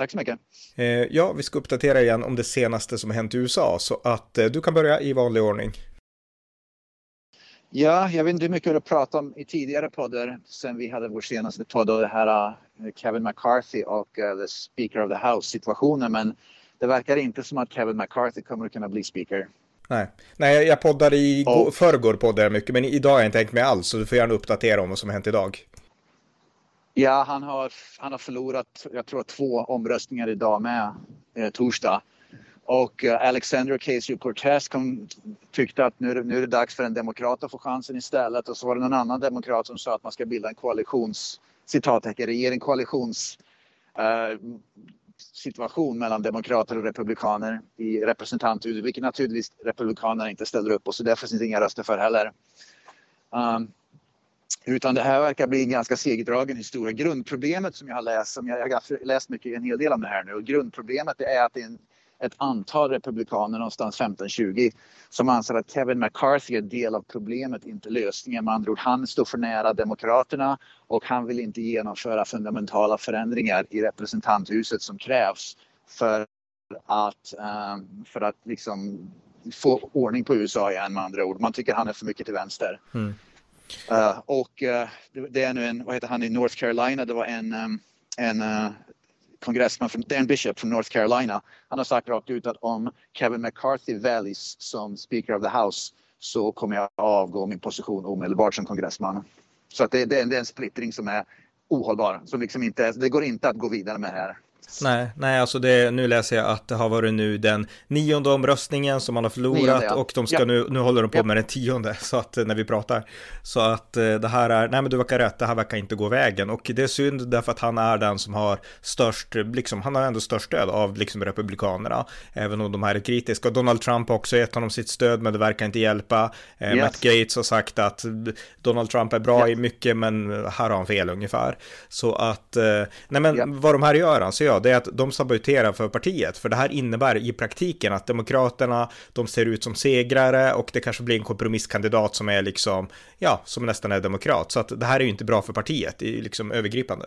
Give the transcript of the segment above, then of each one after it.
Tack så mycket. Eh, ja, vi ska uppdatera igen om det senaste som hänt i USA, så att eh, du kan börja i vanlig ordning. Ja, jag vet inte hur mycket vi har pratat om i tidigare poddar sen vi hade vår senaste podd och det här uh, Kevin McCarthy och uh, the Speaker of the House situationen, men det verkar inte som att Kevin McCarthy kommer att kunna bli speaker. Nej, Nej jag poddade i och... förrgår poddade jag mycket, men idag har jag inte tänkt med alls, så du får gärna uppdatera om vad som har hänt idag. Ja, han har, han har förlorat, jag tror två omröstningar idag med, eh, torsdag. Och eh, Alexander Ocasio-Cortez tyckte att nu är, det, nu är det dags för en demokrat att få chansen istället. Och så var det någon annan demokrat som sa att man ska bilda en koalitions, citattecken, regering, koalitions eh, situation mellan demokrater och republikaner i representanthuset, vilket naturligtvis republikanerna inte ställer upp på, så därför finns det inga röster för heller. Um, utan det här verkar bli en ganska segdragen historia. Grundproblemet som jag har läst, som jag, jag har läst mycket, en hel del om det här nu, och grundproblemet är att det är en, ett antal republikaner, någonstans 15-20, som anser att Kevin McCarthy är del av problemet, inte lösningen. Med andra ord, han står för nära Demokraterna och han vill inte genomföra fundamentala förändringar i representanthuset som krävs för att, eh, för att liksom få ordning på USA igen med andra ord. Man tycker han är för mycket till vänster. Mm. Uh, och uh, det är nu en, vad heter han i North Carolina, det var en, um, en uh, kongressman, från, Dan Bishop från North Carolina. Han har sagt rakt ut att om Kevin McCarthy väljs som Speaker of the House så kommer jag avgå min position omedelbart som kongressman. Så att det, det, det är en splittring som är ohållbar. Som liksom inte, det går inte att gå vidare med här. Nej, nej, alltså det, nu läser jag att det har varit nu den nionde omröstningen som man har förlorat nionde, ja. och de ska ja. nu, nu håller de på ja. med den tionde så att när vi pratar. Så att eh, det här är, nej men du verkar rätt, det här verkar inte gå vägen och det är synd därför att han är den som har störst, liksom, han har ändå störst stöd av liksom republikanerna, även om de här är kritiska. Donald Trump har också gett honom sitt stöd, men det verkar inte hjälpa. Eh, yes. Matt Gates har sagt att Donald Trump är bra i mycket, men här har han fel ungefär. Så att, eh, nej men vad de här gör, alltså det är att de saboterar för partiet. För det här innebär i praktiken att Demokraterna, de ser ut som segrare och det kanske blir en kompromisskandidat som är liksom, ja, som nästan är demokrat. Så att det här är ju inte bra för partiet, det är liksom övergripande.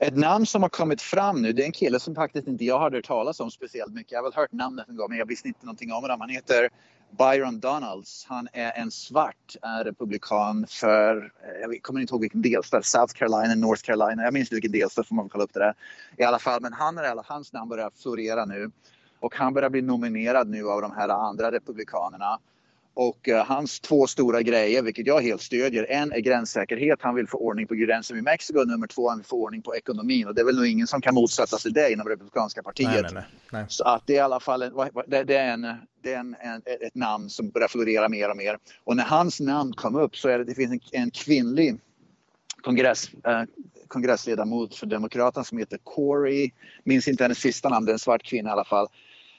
Ett namn som har kommit fram nu, det är en kille som faktiskt inte jag hade hört talas om speciellt mycket. Jag har väl hört namnet en gång men jag visste inte någonting om honom. Han heter Byron Donalds. Han är en svart republikan för, eh, jag kommer inte ihåg vilken delstat, South Carolina, North Carolina. Jag minns inte vilken delstat, får man kolla upp det där. I alla fall, men han är, hans namn börjar florera nu. Och han börjar bli nominerad nu av de här andra republikanerna. Och uh, hans två stora grejer, vilket jag helt stödjer. En är gränssäkerhet. Han vill få ordning på gränsen med Mexiko. Nummer två, han vill få ordning på ekonomin. Och det är väl nog ingen som kan motsätta sig det inom Republikanska partiet. Nej, nej, nej. Så att det är i alla fall en, det, det är, en, det är en, en, ett namn som börjar florera mer och mer. Och när hans namn kom upp så är det, det finns en, en kvinnlig kongress, eh, kongressledamot för Demokraterna som heter Corey. Minns inte hennes sista namn, det är en svart kvinna i alla fall.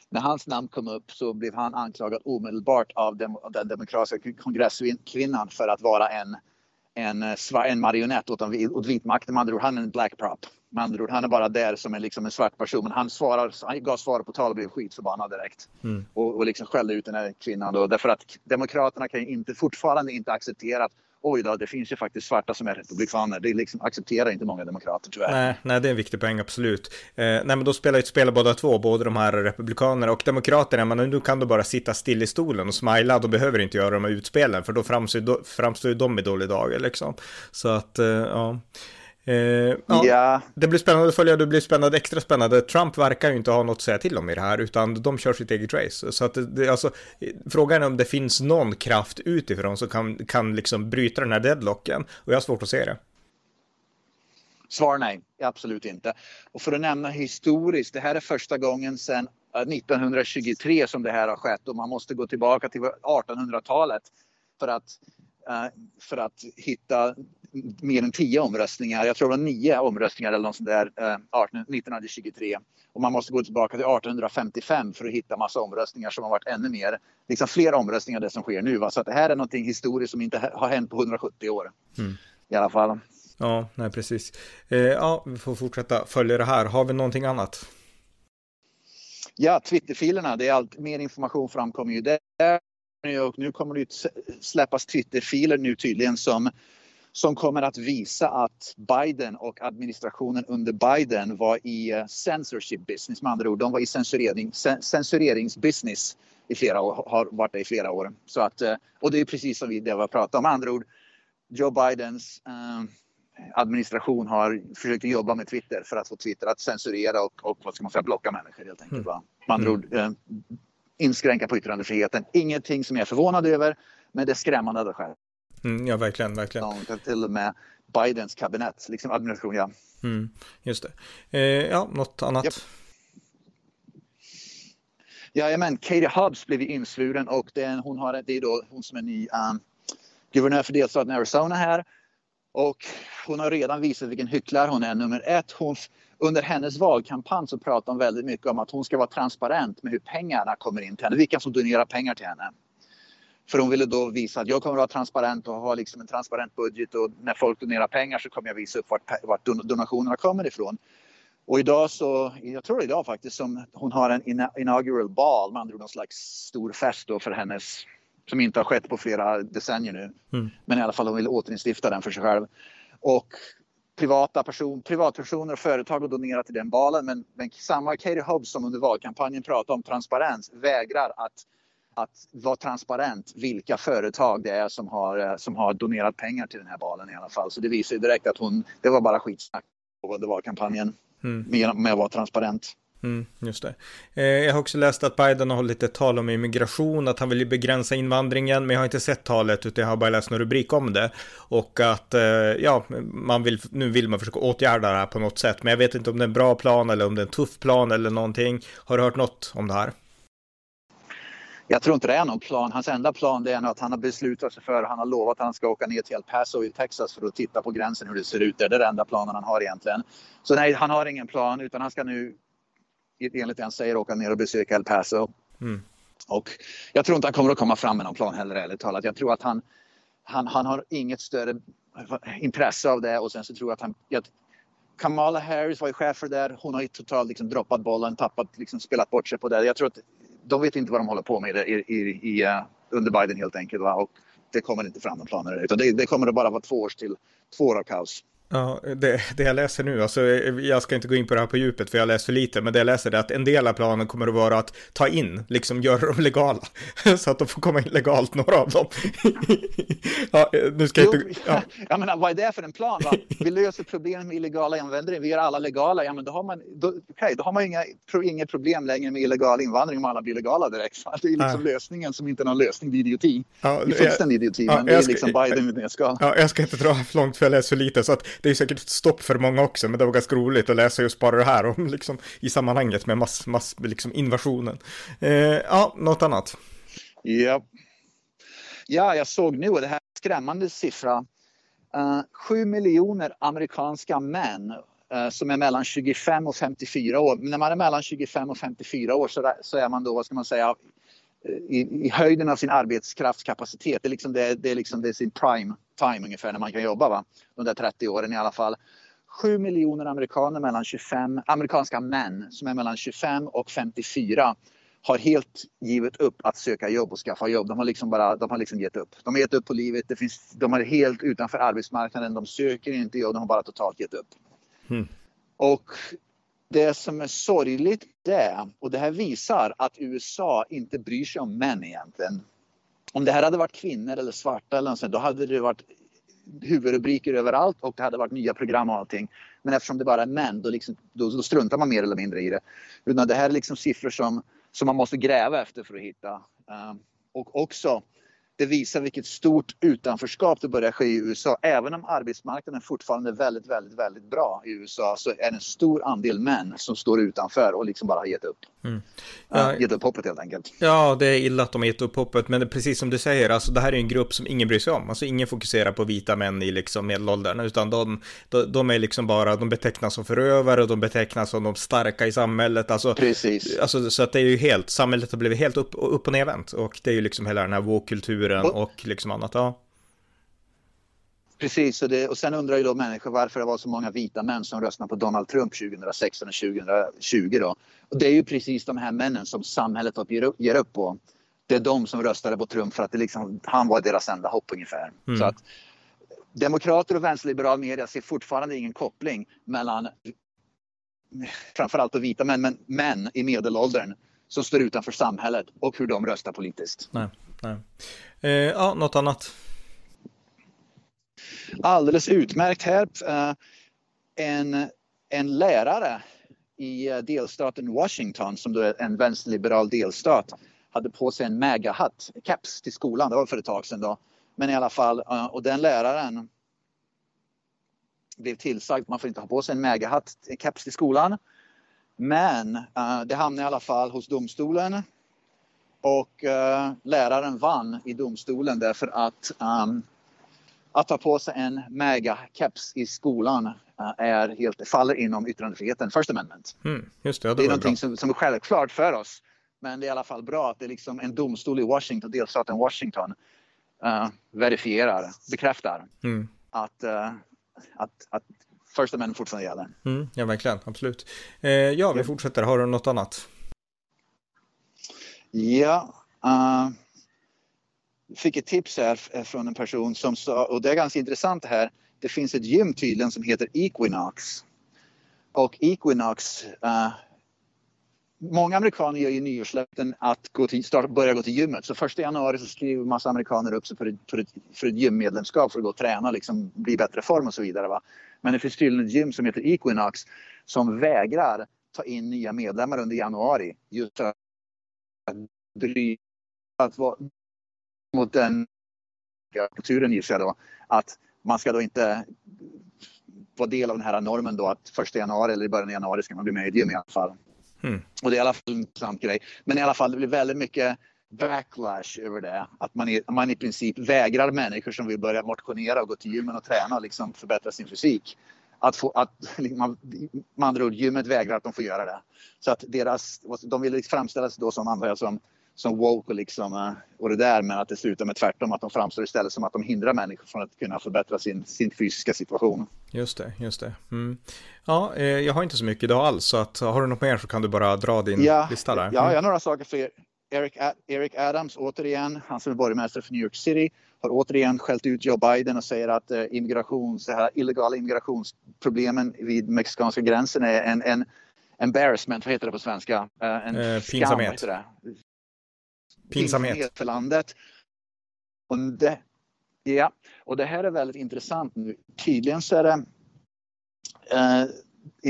När hans namn kom upp så blev han anklagad omedelbart av, dem, den demokratiska kongresskvinnan för att vara en, en, eh, en marionett åt, åt vitmakten. Med andra ord, han är en black prop. Med andra ord, han är bara där som en, liksom en svart person. Men han, svarar, han gav svar på tal och blev skitförbannad direkt. Mm. Och, och liksom skällde ut den här kvinnan. Då, därför att Demokraterna kan inte, fortfarande inte acceptera att oj då, det finns ju faktiskt svarta som är republikaner. Det liksom accepterar inte många demokrater tyvärr. Nej, nej det är en viktig poäng, absolut. Eh, nej, men då spelar ju ett spel båda två, både de här republikanerna och demokraterna. Men nu kan du bara sitta still i stolen och smila. då behöver inte göra de här utspelen, för då framstår, framstår ju de i dålig dag liksom. Så att, eh, ja. Eh, ja, ja, Det blir spännande att följa, det blir spännande, extra spännande. Trump verkar ju inte ha något att säga till om i det här, utan de kör sitt eget race. Så att det, alltså, frågan är om det finns någon kraft utifrån som kan, kan liksom bryta den här deadlocken. Och jag har svårt att se det. Svar nej, absolut inte. Och för att nämna historiskt, det här är första gången sedan 1923 som det här har skett och man måste gå tillbaka till 1800-talet för att för att hitta mer än tio omröstningar. Jag tror det var nio omröstningar eller något sånt där uh, 1923. Och man måste gå tillbaka till 1855 för att hitta massa omröstningar som har varit ännu mer, liksom fler omröstningar än det som sker nu. Va? Så att det här är någonting historiskt som inte har hänt på 170 år. Mm. I alla fall. Ja, nej precis. Eh, ja, vi får fortsätta följa det här. Har vi någonting annat? Ja, Twitterfilerna, det är allt mer information framkommer ju där. Och nu kommer det släppas Twitterfiler nu tydligen som, som kommer att visa att Biden och administrationen under Biden var i eh, censorship business, med andra ord. De var i censurering, censureringsbusiness i flera år, har varit det i flera år. Så att, eh, och det är precis som vi det var pratat om. Med andra ord, Joe Bidens uh, administration har försökt jobba med Twitter för att få Twitter att censurera och, och vad ska man säga, blocka människor helt enkelt. Mm. Med andra mm. ord, eh, inskränka på yttrandefriheten. Ingenting som jag är förvånad över, men det är skrämmande att det sker. Mm, ja, verkligen, verkligen. Ja, till och med Bidens kabinett, liksom administration, ja. Mm, just det. Eh, ja, något annat? Yep. Jajamän, Katie Hubbs blev insvuren och är, hon, har, det är då hon som är ny um, guvernör för delstaten Arizona här. Och hon har redan visat vilken hycklare hon är. Nummer ett, hon, under hennes valkampanj så pratar hon väldigt mycket om att hon ska vara transparent med hur pengarna kommer in till henne, vilka som donerar pengar till henne. För hon ville då visa att jag kommer att vara transparent och ha liksom en transparent budget och när folk donerar pengar så kommer jag visa upp vart, vart donationerna kommer ifrån. Och idag så, jag tror idag faktiskt, som hon har en inaugural ball, med andra ord någon slags stor fest då för hennes som inte har skett på flera decennier nu. Mm. Men i alla fall hon vill återinstifta den för sig själv. Och privata person, privatpersoner och företag har donerat till den balen men, men samma Katie Hobbs som under valkampanjen pratade om transparens vägrar att, att vara transparent vilka företag det är som har, som har donerat pengar till den här balen i alla fall. Så det visar ju direkt att hon, det var bara skitsnack under valkampanjen mm. med, med att vara transparent. Mm, just det. Eh, jag har också läst att Biden har hållit ett tal om immigration, att han vill begränsa invandringen, men jag har inte sett talet, utan jag har bara läst någon rubrik om det. Och att, eh, ja, man vill, nu vill man försöka åtgärda det här på något sätt, men jag vet inte om det är en bra plan eller om det är en tuff plan eller någonting. Har du hört något om det här? Jag tror inte det är någon plan. Hans enda plan det är att han har beslutat sig för, han har lovat att han ska åka ner till El Paso i Texas för att titta på gränsen hur det ser ut där. Det är den enda planen han har egentligen. Så nej, han har ingen plan utan han ska nu enligt han säger åka ner och besöka El Paso. Mm. Och jag tror inte han kommer att komma fram med någon plan heller ärligt talat. Jag tror att han, han, han har inget större intresse av det och sen så tror jag att han att Kamala Harris var ju chef för det där. Hon har ju totalt liksom droppat bollen, tappat, liksom spelat bort sig på det. Jag tror att de vet inte vad de håller på med i, i, i, uh, under Biden helt enkelt. Va? Och det kommer inte fram några planer utan det, det kommer att bara vara två års till två år av kaos. Ja, det, det jag läser nu, alltså jag ska inte gå in på det här på djupet för jag läser för lite, men det jag läser är att en del av planen kommer att vara att ta in, liksom göra dem legala, så att de får komma in legalt, några av dem. ja, nu ska jag inte... Ja. Jag menar, vad är det för en plan? Va? Vi löser problemet med illegala invandring, vi gör alla legala, ja men då har man, då, okay, då har man inga, inga problem längre med illegal invandring om alla blir legala direkt. Det är liksom Nej. lösningen som inte är någon lösning, det är idioti. Ja, det är fullständig idioti, ja, men det är liksom Biden jag ska. Ja, jag ska inte dra för långt för jag läser för lite, så att det är säkert ett stopp för många också, men det var ganska roligt att läsa just bara det här om liksom i sammanhanget med mass, mass liksom invasionen. Eh, ja, något annat? Ja. ja, jag såg nu det här skrämmande siffra. Eh, uh, 7 miljoner amerikanska män uh, som är mellan 25 och 54 år. När man är mellan 25 och 54 år så, så är man då, vad ska man säga, i, i höjden av sin arbetskraftskapacitet. Det är, liksom det, det är liksom det är sin prime time ungefär när man kan jobba. Va? De där 30 åren i alla fall. 7 miljoner amerikaner mellan 25, amerikanska män som är mellan 25 och 54 har helt givit upp att söka jobb och skaffa jobb. De har liksom bara de har liksom gett upp. De har gett upp på livet. Det finns, de är helt utanför arbetsmarknaden. De söker inte jobb. De har bara totalt gett upp. Mm. Och det som är sorgligt det, och det här visar att USA inte bryr sig om män egentligen. Om det här hade varit kvinnor eller svarta eller något då hade det varit huvudrubriker överallt och det hade varit nya program och allting. Men eftersom det bara är män då, liksom, då, då struntar man mer eller mindre i det. Utan det här är liksom siffror som, som man måste gräva efter för att hitta. Uh, och också det visar vilket stort utanförskap det börjar ske i USA. Även om arbetsmarknaden fortfarande är väldigt, väldigt, väldigt bra i USA så är det en stor andel män som står utanför och liksom bara har gett upp. Mm. Ja, gett upp hoppet helt enkelt. Ja, det är illa att de har gett upp hoppet, men precis som du säger, alltså det här är en grupp som ingen bryr sig om. Alltså ingen fokuserar på vita män i liksom medelåldern, utan de, de, de är liksom bara, de betecknas som förövare och de betecknas som de starka i samhället. Alltså, precis. Alltså, så att det är ju helt, samhället har blivit helt upp, upp och nervänt och det är ju liksom hela den här woke-kulturen och, och liksom annat. Ja. Precis, och, det, och sen undrar ju då människor varför det var så många vita män som röstade på Donald Trump 2016 och 2020 då. Och det är ju precis de här männen som samhället ger upp, ger upp på. Det är de som röstade på Trump för att det liksom, han var deras enda hopp ungefär. Mm. Så att demokrater och vänsterliberal media ser fortfarande ingen koppling mellan framförallt på vita män, men män i medelåldern som står utanför samhället och hur de röstar politiskt. Nej, nej. Eh, ja, något annat? Alldeles utmärkt här. Eh, en, en lärare i eh, delstaten Washington, som då är en vänsterliberal delstat, hade på sig en MAGA-hatt, keps till skolan. Det var för ett tag sedan då. Men i alla fall, eh, och den läraren blev tillsagd att man får inte ha på sig en MAGA-hatt, keps till skolan. Men eh, det hamnade i alla fall hos domstolen och uh, läraren vann i domstolen därför att um, att ta på sig en MAGA-keps i skolan uh, är helt, faller inom yttrandefriheten, First Amendment. Mm, just det, det, det är någonting som, som, är självklart för oss. Men det är i alla fall bra att det är liksom en domstol i Washington, delstaten Washington, uh, verifierar, bekräftar mm. att, uh, att, att First Amendment fortfarande gäller. Mm, ja, verkligen, absolut. Eh, ja, vi fortsätter. Har du något annat? Ja, uh, fick ett tips här eh, från en person som sa, och det är ganska intressant det här, det finns ett gym tydligen som heter Equinox. Och Equinox, uh, många amerikaner gör ju nyårslöften att gå till, start, börja gå till gymmet. Så första januari så skriver massa amerikaner upp sig för ett, för ett, för ett gymmedlemskap för att gå och träna, liksom, bli i bättre form och så vidare. Va? Men det finns tydligen ett gym som heter Equinox som vägrar ta in nya medlemmar under januari just för att bry att vara mot den kulturen gissar jag då, att man ska då inte vara del av den här normen då att första januari eller i början av januari ska man bli med i gym i alla fall. Mm. Och det är i alla fall en intressant grej. Men i alla fall, det blir väldigt mycket backlash över det. Att man i, man i princip vägrar människor som vill börja motionera och gå till gymmen och träna och liksom förbättra sin fysik. Att få, att, man, med andra ord, gymmet vägrar att de får göra det. Så att deras, de vill framställa sig då som, antar jag, som som woke och, liksom, eh, och det där men att det slutar med tvärtom att de framstår istället som att de hindrar människor från att kunna förbättra sin, sin fysiska situation. Just det, just det. Mm. Ja, eh, jag har inte så mycket idag alls så att har du något mer så kan du bara dra din ja, lista där. Mm. Ja, jag har några saker för er. Eric, Eric Adams återigen, han som är borgmästare för New York City, har återigen skällt ut Joe Biden och säger att eh, immigration, så här, illegala immigrationsproblemen vid mexikanska gränsen är en, en embarrassment, vad heter det på svenska? En eh, skam, pinsamhet. Heter det? Pinsamhet. för landet. Och det, ja, och det här är väldigt intressant nu. Tydligen så är det eh,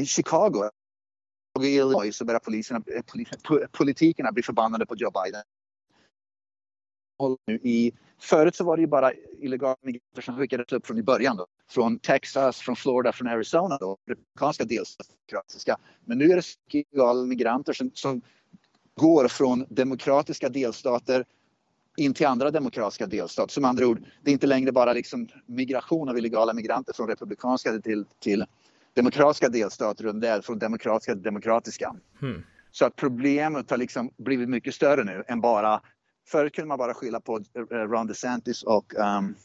i Chicago och i Illinois så börjar poliserna, politikerna bli förbannade på Joe Biden. Nu i, förut så var det ju bara illegala migranter som skickades upp från i början. Då. Från Texas, från Florida, från Arizona. Då, republikanska delstater. Men nu är det illegala migranter som, som går från demokratiska delstater in till andra demokratiska delstater. Som andra ord, det är inte längre bara liksom migration av illegala migranter från republikanska till, till demokratiska delstater utan det är från demokratiska till demokratiska. Hmm. Så att problemet har liksom blivit mycket större nu än bara... Förut kunde man bara skylla på eh, Ron DeSantis och, um,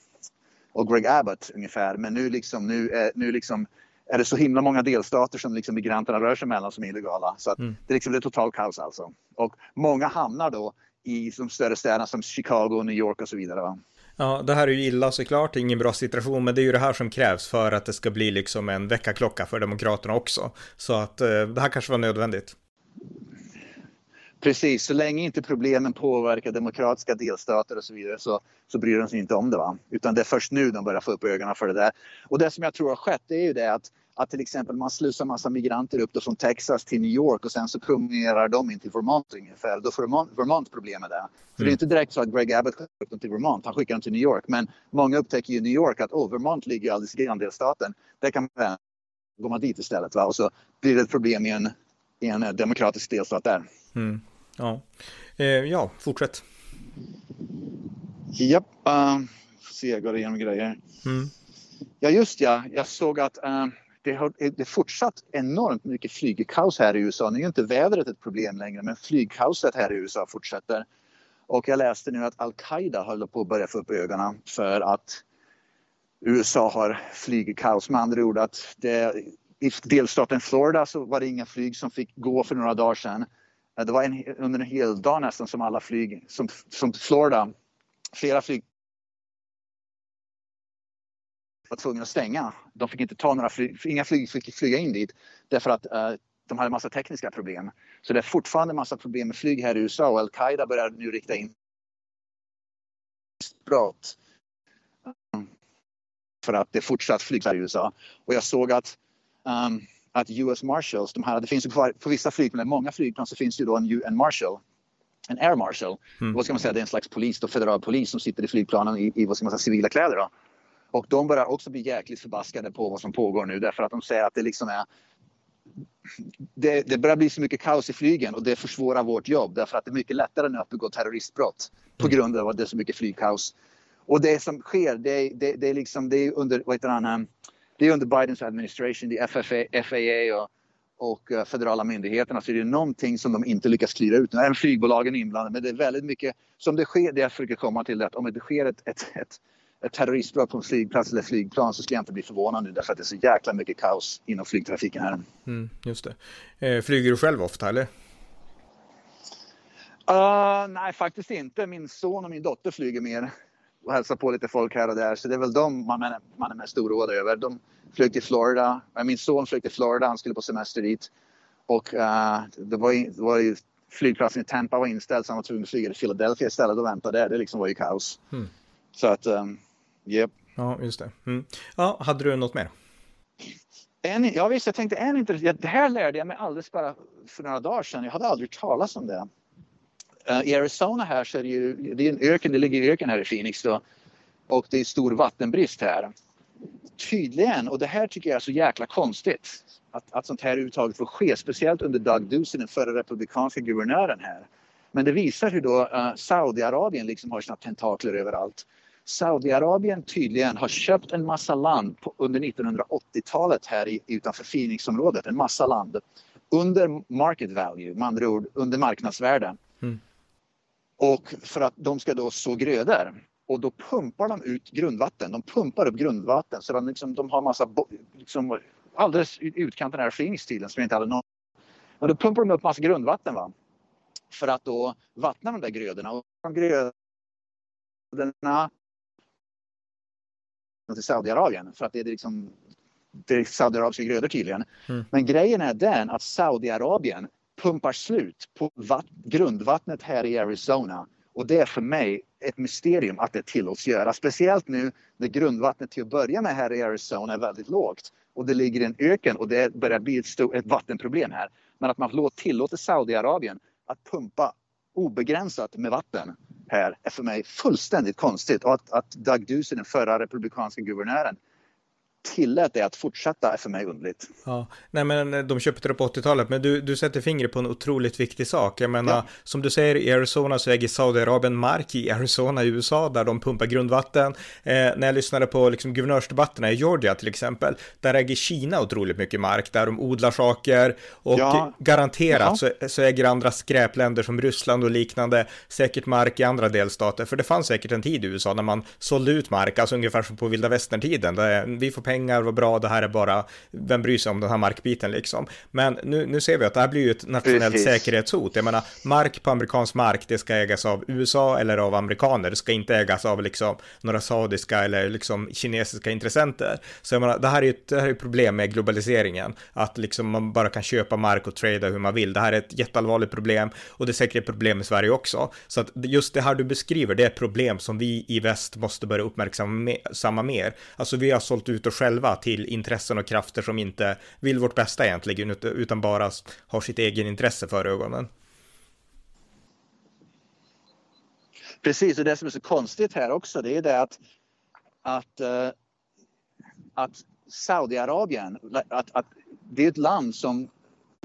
och Greg Abbott ungefär. Men nu, liksom, nu, är, nu liksom är det så himla många delstater som liksom migranterna rör sig mellan som är illegala. Så mm. det, är liksom, det är totalt kaos alltså. Och många hamnar då i de större städerna som Chicago, New York och så vidare. Va? Ja, det här är ju illa såklart, ingen bra situation, men det är ju det här som krävs för att det ska bli liksom en väckarklocka för Demokraterna också. Så att eh, det här kanske var nödvändigt. Precis, så länge inte problemen påverkar demokratiska delstater och så vidare så, så bryr de sig inte om det. Va? Utan det är först nu de börjar få upp ögonen för det där. Och det som jag tror har skett är ju det att, att till exempel man slussar massa migranter upp då från Texas till New York och sen så promenerar de in till Vermont ungefär. Då får Vermont, Vermont problem med det. Mm. För det är mm. inte direkt så att Greg Abbott skickar dem till Vermont, han skickar dem till New York. Men många upptäcker ju i New York att oh, Vermont ligger alldeles i granndelstaten. Det kan man gå dit istället. Va? Och så blir det ett problem i en i en demokratisk delstat där. Mm. Ja. Eh, ja, fortsätt. Japp, uh, se, jag går igenom grejer. Mm. Ja, just ja, jag såg att uh, det har det är fortsatt enormt mycket flygkaos här i USA. Nu är inte vädret ett problem längre, men flygkaoset här i USA fortsätter. Och jag läste nu att Al-Qaida håller på att börja få upp ögonen för att USA har flygkaos. Med andra ord att det, i delstaten Florida så var det inga flyg som fick gå för några dagar sedan. Eh, det var en, under en hel dag nästan som alla flyg, som, som Florida, flera flyg var tvungna att stänga. De fick inte ta några flyg, inga flyg fick flyga in dit därför att uh, de hade massa tekniska problem. Så det är fortfarande massa problem med flyg här i USA och Al-Qaida börjar nu rikta in brott eh, för att det är fortsatt flyg här i USA. Och jag såg att um, att US Marshals, de här, det finns ju kvar, på vissa flygplan, många flygplan så finns det ju då en, en Marshal, en Air Marshal. Mm. Vad ska man säga, det är en slags polis, då, federal polis som sitter i flygplanen i, i vad ska man säga, civila kläder. Då. Och de börjar också bli jäkligt förbaskade på vad som pågår nu därför att de säger att det liksom är det, det, börjar bli så mycket kaos i flygen och det försvårar vårt jobb därför att det är mycket lättare nu att begå terroristbrott på mm. grund av att det är så mycket flygkaos. Och det som sker, det, det, det är liksom, det är under, vad heter han, det är under Bidens administration, det är FFA, FAA och, och uh, federala myndigheterna så är det någonting som de inte lyckas klira ut. Även flygbolagen är inblandade men det är väldigt mycket som det sker, det jag försöker komma till, att om det sker ett, ett, ett, ett terroristbrott på en flygplats eller flygplan så skulle jag inte bli förvånad nu därför att det är så jäkla mycket kaos inom flygtrafiken här. Mm, just det. Eh, flyger du själv ofta eller? Uh, nej, faktiskt inte. Min son och min dotter flyger mer och hälsar på lite folk här och där. Så det är väl de man är, man är mest oroad över. De flög till Florida. Min son flög till Florida. Han skulle på semester dit. Och uh, det var, det var ju flygplatsen i Tampa var inställd så han var tvungen att flyga till Philadelphia istället och vänta där. Det liksom var ju kaos. Mm. Så att, um, yep. Ja, just det. Mm. Ja, hade du något mer? En, ja visst, jag tänkte en intressant. Det här lärde jag mig alldeles bara för några dagar sedan. Jag hade aldrig talas om det. Uh, I Arizona här så är det ju det är en öken, det ligger öken här i Phoenix då. Och det är stor vattenbrist här. Tydligen, och det här tycker jag är så jäkla konstigt. Att, att sånt här överhuvudtaget får ske, speciellt under Doug Ducey, den förra republikanska guvernören här. Men det visar hur då uh, Saudiarabien liksom har sina tentakler överallt. Saudiarabien tydligen har köpt en massa land på, under 1980-talet här i, utanför Phoenixområdet, en massa land under market value, med andra ord under marknadsvärde. Och för att de ska då så grödor. Och då pumpar de ut grundvatten. De pumpar upp grundvatten så de, liksom, de har massa, liksom, alldeles utkanten här Phoenix-tiden som jag inte hade någon. Och då pumpar de upp massa grundvatten va. För att då vattna de där grödorna. Och de grödorna till Saudiarabien för att det är liksom det är saudiarabiska grödor tydligen. Mm. Men grejen är den att Saudiarabien pumpar slut på grundvattnet här i Arizona. Och det är för mig ett mysterium att det tillåts göra. Speciellt nu när grundvattnet till att börja med här i Arizona är väldigt lågt. Och det ligger i en öken och det börjar bli ett, stort, ett vattenproblem här. Men att man tillåter Saudiarabien att pumpa obegränsat med vatten här är för mig fullständigt konstigt. Och att, att Doug Ducey, den förra republikanska guvernören, tillät det att fortsätta är för mig underligt. Ja, nej men eh, de köpte det på 80-talet, men du, du sätter fingret på en otroligt viktig sak. Jag menar, ja. som du säger, i Arizona så äger Saudiarabien mark i Arizona i USA där de pumpar grundvatten. Eh, när jag lyssnade på liksom, guvernörsdebatterna i Georgia till exempel, där äger Kina otroligt mycket mark, där de odlar saker och ja. garanterat så, så äger andra skräpländer som Ryssland och liknande säkert mark i andra delstater, för det fanns säkert en tid i USA när man sålde ut mark, alltså ungefär som på vilda västern-tiden, där vi får pengar, vad bra, det här är bara, vem bryr sig om den här markbiten liksom. Men nu, nu ser vi att det här blir ju ett nationellt Precis. säkerhetshot. Jag menar, mark på amerikansk mark, det ska ägas av USA eller av amerikaner. Det ska inte ägas av liksom några saudiska eller liksom kinesiska intressenter. Så jag menar, det här är ju ett, det här är ett problem med globaliseringen, att liksom man bara kan köpa mark och trada hur man vill. Det här är ett jätteallvarligt problem och det är säkert ett problem i Sverige också. Så att just det här du beskriver, det är ett problem som vi i väst måste börja uppmärksamma mer. Alltså vi har sålt ut och själva till intressen och krafter som inte vill vårt bästa egentligen, utan bara har sitt egen intresse för ögonen. Precis, och det som är så konstigt här också, det är det att, att, eh, att Saudiarabien, att, att det är ett land som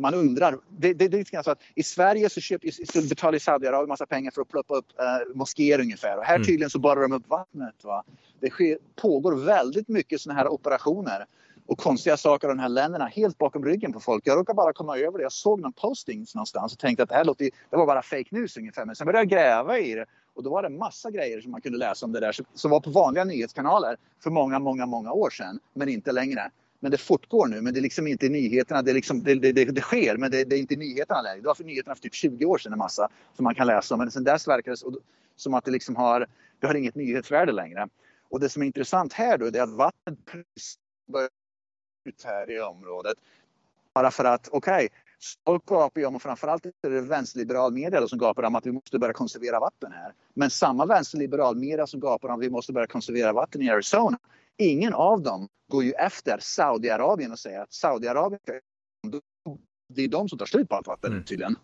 man undrar. Det, det, det är så att I Sverige så, köper, så betalar Saudiarabien massa pengar för att ploppa upp äh, moskéer ungefär. Och här mm. tydligen så borrar de upp vattnet. Va? Det sker, pågår väldigt mycket sådana här operationer och konstiga saker av de här länderna helt bakom ryggen på folk. Jag råkade bara komma över det. Jag såg någon posting någonstans och tänkte att det här låter, det var bara fake news ungefär. Men sen började jag gräva i det och då var det massa grejer som man kunde läsa om det där som var på vanliga nyhetskanaler för många, många, många år sedan, men inte längre. Men det fortgår nu, men det är liksom inte i nyheterna. Det, liksom, det, det, det sker, men det, det, är inte i nyheterna längre. Det var för nyheterna för typ 20 år sedan en massa som man kan läsa om. Men sen dess verkar det som att det liksom har, det har inget nyhetsvärde längre. Och det som är intressant här då är att vattnet börjar ut här i området. Bara för att, okej, okay, folk gapar ju om och framförallt är det vänsterliberal media som gapar om att vi måste börja konservera vatten här. Men samma vänsterliberal media som gapar om att vi måste börja konservera vatten i Arizona. Ingen av dem går ju efter Saudiarabien och säger att Saudiarabien det är de som tar slut på allt vatten mm. tydligen.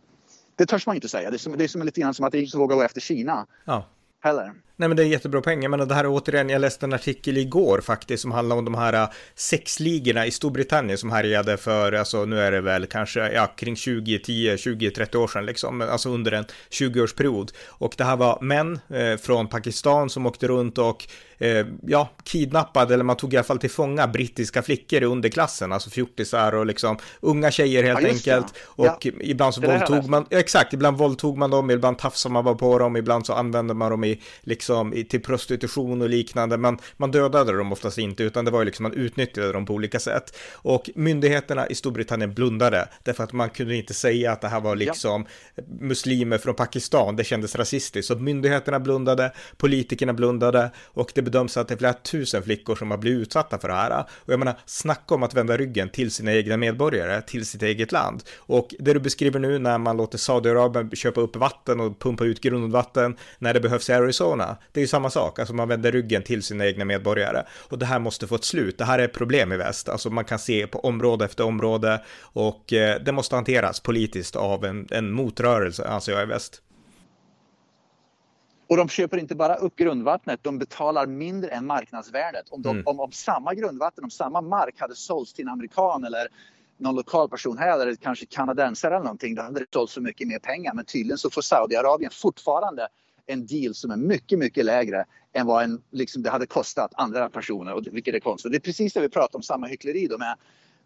Det törs man inte säga. Det är, som, det är som lite grann som att ingen vågar gå efter Kina. Ja. Heller. Nej men det är jättebra poäng. Men det här är återigen, jag läste en artikel igår faktiskt som handlar om de här äh, sexligorna i Storbritannien som härjade för, alltså nu är det väl kanske, ja, kring 20, 10, 20, 30 år sedan liksom, alltså under en 20-årsperiod. Och det här var män eh, från Pakistan som åkte runt och eh, ja, kidnappade, eller man tog i alla fall till fånga brittiska flickor i underklassen, alltså fjortisar och liksom unga tjejer helt ja, enkelt. Och ja. ibland så våldtog man, ja, exakt, ibland våldtog man dem, ibland tafsade man bara på dem, ibland så använde man dem i liksom liksom till prostitution och liknande, men man dödade dem oftast inte, utan det var ju liksom man utnyttjade dem på olika sätt. Och myndigheterna i Storbritannien blundade, därför att man kunde inte säga att det här var liksom ja. muslimer från Pakistan, det kändes rasistiskt. Så myndigheterna blundade, politikerna blundade och det bedöms att det är flera tusen flickor som har blivit utsatta för det här. Och jag menar, snacka om att vända ryggen till sina egna medborgare, till sitt eget land. Och det du beskriver nu när man låter Saudiarabien köpa upp vatten och pumpa ut grundvatten när det behövs i Arizona, det är ju samma sak, alltså man vänder ryggen till sina egna medborgare. Och det här måste få ett slut, det här är ett problem i väst, alltså man kan se på område efter område och eh, det måste hanteras politiskt av en, en motrörelse, anser jag i väst. Och de köper inte bara upp grundvattnet, de betalar mindre än marknadsvärdet. Om, de, mm. om, om samma grundvatten, om samma mark hade sålts till en amerikan eller någon lokal person här eller kanske kanadensare eller någonting, då hade det sålts så mycket mer pengar. Men tydligen så får Saudiarabien fortfarande en deal som är mycket, mycket lägre än vad en, liksom, det hade kostat andra personer, och, vilket är konstigt. Det är precis det vi pratar om, samma hyckleri då med,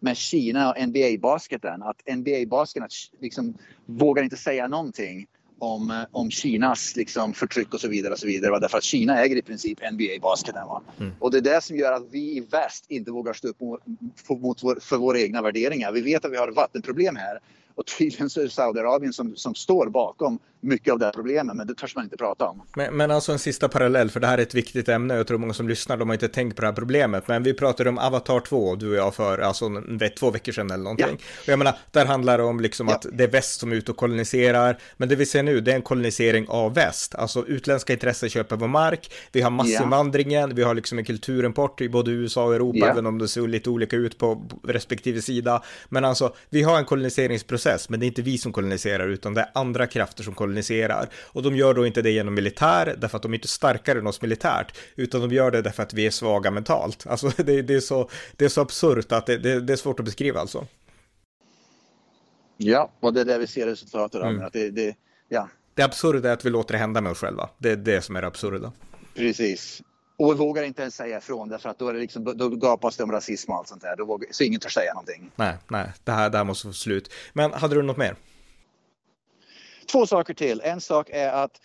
med Kina och NBA-basketen. Att NBA-basketen liksom, vågar inte säga någonting om, om Kinas liksom, förtryck och så vidare. och så vidare. Därför att Kina äger i princip NBA-basketen. Mm. Och det är det som gör att vi i väst inte vågar stå upp mot, mot vår, för våra egna värderingar. Vi vet att vi har vattenproblem här. Och tydligen så är det Saudiarabien som, som står bakom mycket av det här problemet, men det törs man inte prata om. Men, men alltså en sista parallell, för det här är ett viktigt ämne, jag tror många som lyssnar, de har inte tänkt på det här problemet, men vi pratade om Avatar 2, du och jag, för alltså två veckor sedan eller någonting. Ja. Och jag menar, där handlar det om liksom ja. att det är väst som är ute och koloniserar, men det vi ser nu, det är en kolonisering av väst, alltså utländska intressen köper vår mark, vi har massinvandringen, ja. vi har liksom en kulturimport i både USA och Europa, även om det ser lite olika ut på respektive sida, men alltså, vi har en koloniseringsprocess, men det är inte vi som koloniserar, utan det är andra krafter som koloniserar. Och de gör då inte det genom militär, därför att de är inte starkare än oss militärt, utan de gör det därför att vi är svaga mentalt. Alltså det, det är, så, det är så absurt att det, det, det är svårt att beskriva alltså. Ja, och det är det vi ser resultatet av. Mm. Att det, det, ja. det absurda är att vi låter det hända med oss själva. Det är det som är det absurda. Precis. Och vi vågar inte ens säga ifrån därför att då, är det liksom, då gapas det om rasism och allt sånt där. Då vågar, så ingen törs säga någonting. Nej, nej, det här, det här måste få slut. Men hade du något mer? Två saker till. En sak är att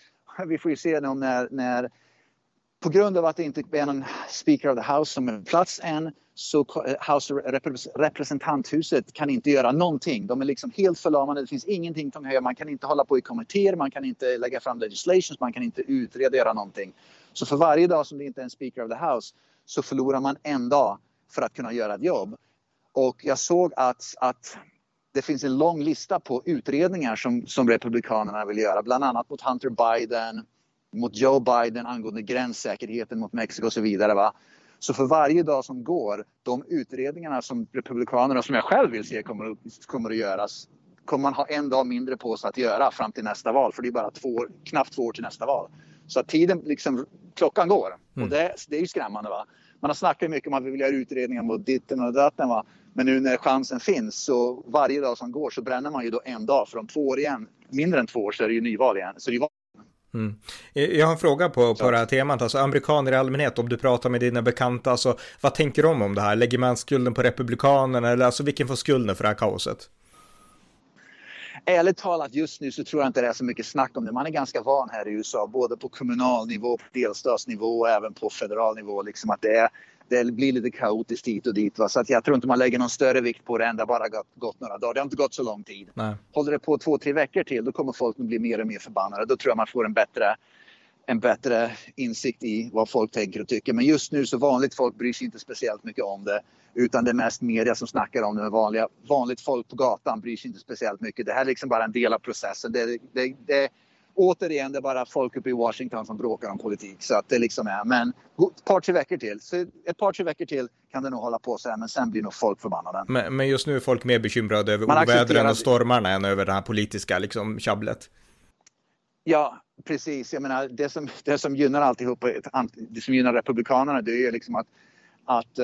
vi får ju se nu när, när på grund av att det inte är någon Speaker of the House som är plats än så House representanthuset kan inte göra någonting. De är liksom helt förlamade. Det finns ingenting de gör. Man kan inte hålla på i kommittéer, man kan inte lägga fram legislations, man kan inte utreda, göra någonting. Så för varje dag som det inte är en Speaker of the House så förlorar man en dag för att kunna göra ett jobb. Och jag såg att, att det finns en lång lista på utredningar som, som Republikanerna vill göra, bland annat mot Hunter Biden, mot Joe Biden angående gränssäkerheten mot Mexiko och så vidare. Va? Så för varje dag som går, de utredningarna som Republikanerna, som jag själv vill se kommer, kommer att göras, kommer man ha en dag mindre på sig att göra fram till nästa val, för det är bara två, knappt två år till nästa val. Så att tiden, liksom, klockan går. Mm. Och det, det är ju skrämmande. Va? Man har snackat mycket om att vi vill göra utredningar mot ditten och datten. Va? Men nu när chansen finns så varje dag som går så bränner man ju då en dag. För om två år igen, mindre än två år så är det ju nyval igen. Så det är Mm. Jag har en fråga på, på det här temat, alltså amerikaner i allmänhet, om du pratar med dina bekanta, alltså vad tänker de om det här? Lägger man skulden på republikanerna eller alltså vilken får skulden för det här kaoset? Ärligt talat just nu så tror jag inte det är så mycket snack om det. Man är ganska van här i USA, både på kommunal nivå, på delstatsnivå och även på federal nivå. Liksom att det, är, det blir lite kaotiskt hit och dit. Va? Så att jag tror inte man lägger någon större vikt på det än det bara gått, gått några dagar. Det har inte gått så lång tid. Nej. Håller det på två, tre veckor till då kommer folk att bli mer och mer förbannade. Då tror jag man får en bättre en bättre insikt i vad folk tänker och tycker. Men just nu så vanligt folk bryr sig inte speciellt mycket om det. Utan det är mest media som snackar om det. Men vanliga, vanligt folk på gatan bryr sig inte speciellt mycket. Det här är liksom bara en del av processen. Det, det, det, återigen, det är bara folk uppe i Washington som bråkar om politik. Så att det liksom är. Men ett par, tre veckor till. Så ett par, tre veckor till kan det nog hålla på så här. Men sen blir nog folk förbannade. Men, men just nu är folk mer bekymrade över ovädren och stormarna än över det här politiska liksom, tjabblet. Ja, precis. Jag menar, det som, det som gynnar alltihop, det som gynnar Republikanerna, det är ju liksom att att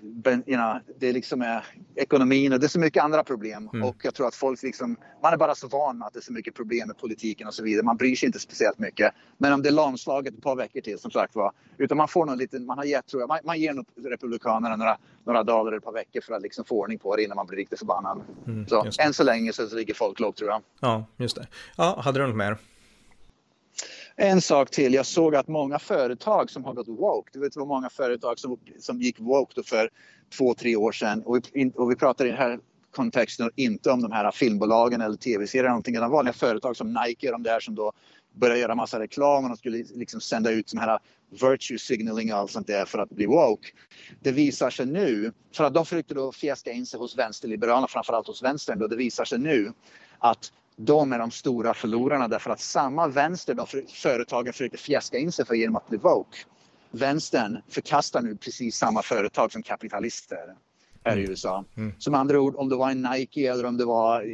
ben, you know, det liksom är ekonomin och det är så mycket andra problem. Mm. Och jag tror att folk liksom, man är bara så van med att det är så mycket problem med politiken och så vidare. Man bryr sig inte speciellt mycket. Men om det är lamslaget ett par veckor till som sagt var. Utan man får någon liten, man har gett tror jag, man, man ger nog Republikanerna några, några dagar eller ett par veckor för att liksom få ordning på det innan man blir riktigt förbannad. Mm, så än så länge så ligger folk lågt tror jag. Ja, just det. Ja, hade du något mer? En sak till. Jag såg att många företag som har gått woke, du vet vad många företag som, som gick woke för två, tre år sedan och vi, och vi pratar i den här kontexten inte om de här filmbolagen eller tv-serier någonting utan vanliga företag som Nike och de där som då började göra massa reklam och de skulle liksom sända ut sådana här virtue signaling och allt sånt där för att bli woke. Det visar sig nu, för att de försökte då fjäska in sig hos vänsterliberalerna, framförallt hos vänstern då, det visar sig nu att de är de stora förlorarna därför att samma vänster de företagen försökte fjäska in sig för genom att bli woke. Vänstern förkastar nu precis samma företag som kapitalister här i mm. USA. Mm. Som andra ord, om det var en Nike eller om det var,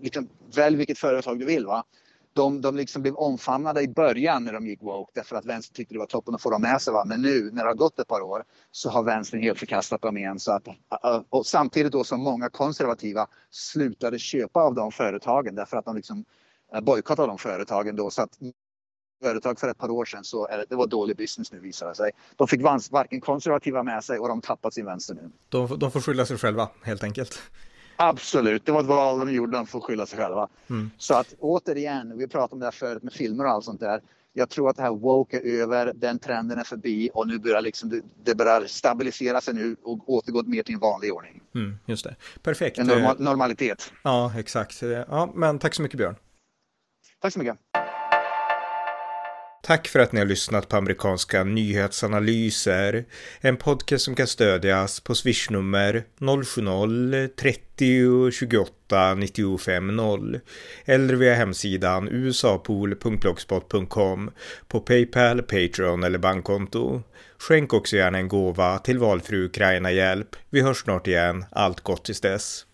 liksom, välj vilket företag du vill. Va? De, de liksom blev omfamnade i början när de gick woke därför att vänstern tyckte det var toppen att få dem med sig. Va? Men nu när det har gått ett par år så har vänstern helt förkastat dem igen. Så att, äh, äh, och samtidigt då som många konservativa slutade köpa av de företagen därför att de liksom äh, bojkottade de företagen då. Så att företag för ett par år sedan så är det, det var dålig business nu visar det sig. De fick varken konservativa med sig och de tappat sin vänster nu. De, de får skylla sig själva helt enkelt. Absolut, det var ett val de gjorde, de får skylla sig själva. Mm. Så att återigen, vi pratade om det här förut med filmer och allt sånt där. Jag tror att det här woke är över, den trenden är förbi och nu börjar liksom, det, börjar stabilisera sig nu och återgå mer till en vanlig ordning. Mm, just det, perfekt. En normal, normalitet. Ja, exakt. Ja, men tack så mycket Björn. Tack så mycket. Tack för att ni har lyssnat på amerikanska nyhetsanalyser. En podcast som kan stödjas på swishnummer 070-30 28 95 0 eller via hemsidan usapool.blogspot.com på Paypal, Patreon eller bankkonto. Skänk också gärna en gåva till valfri Ukraina-hjälp. Vi hörs snart igen. Allt gott tills dess.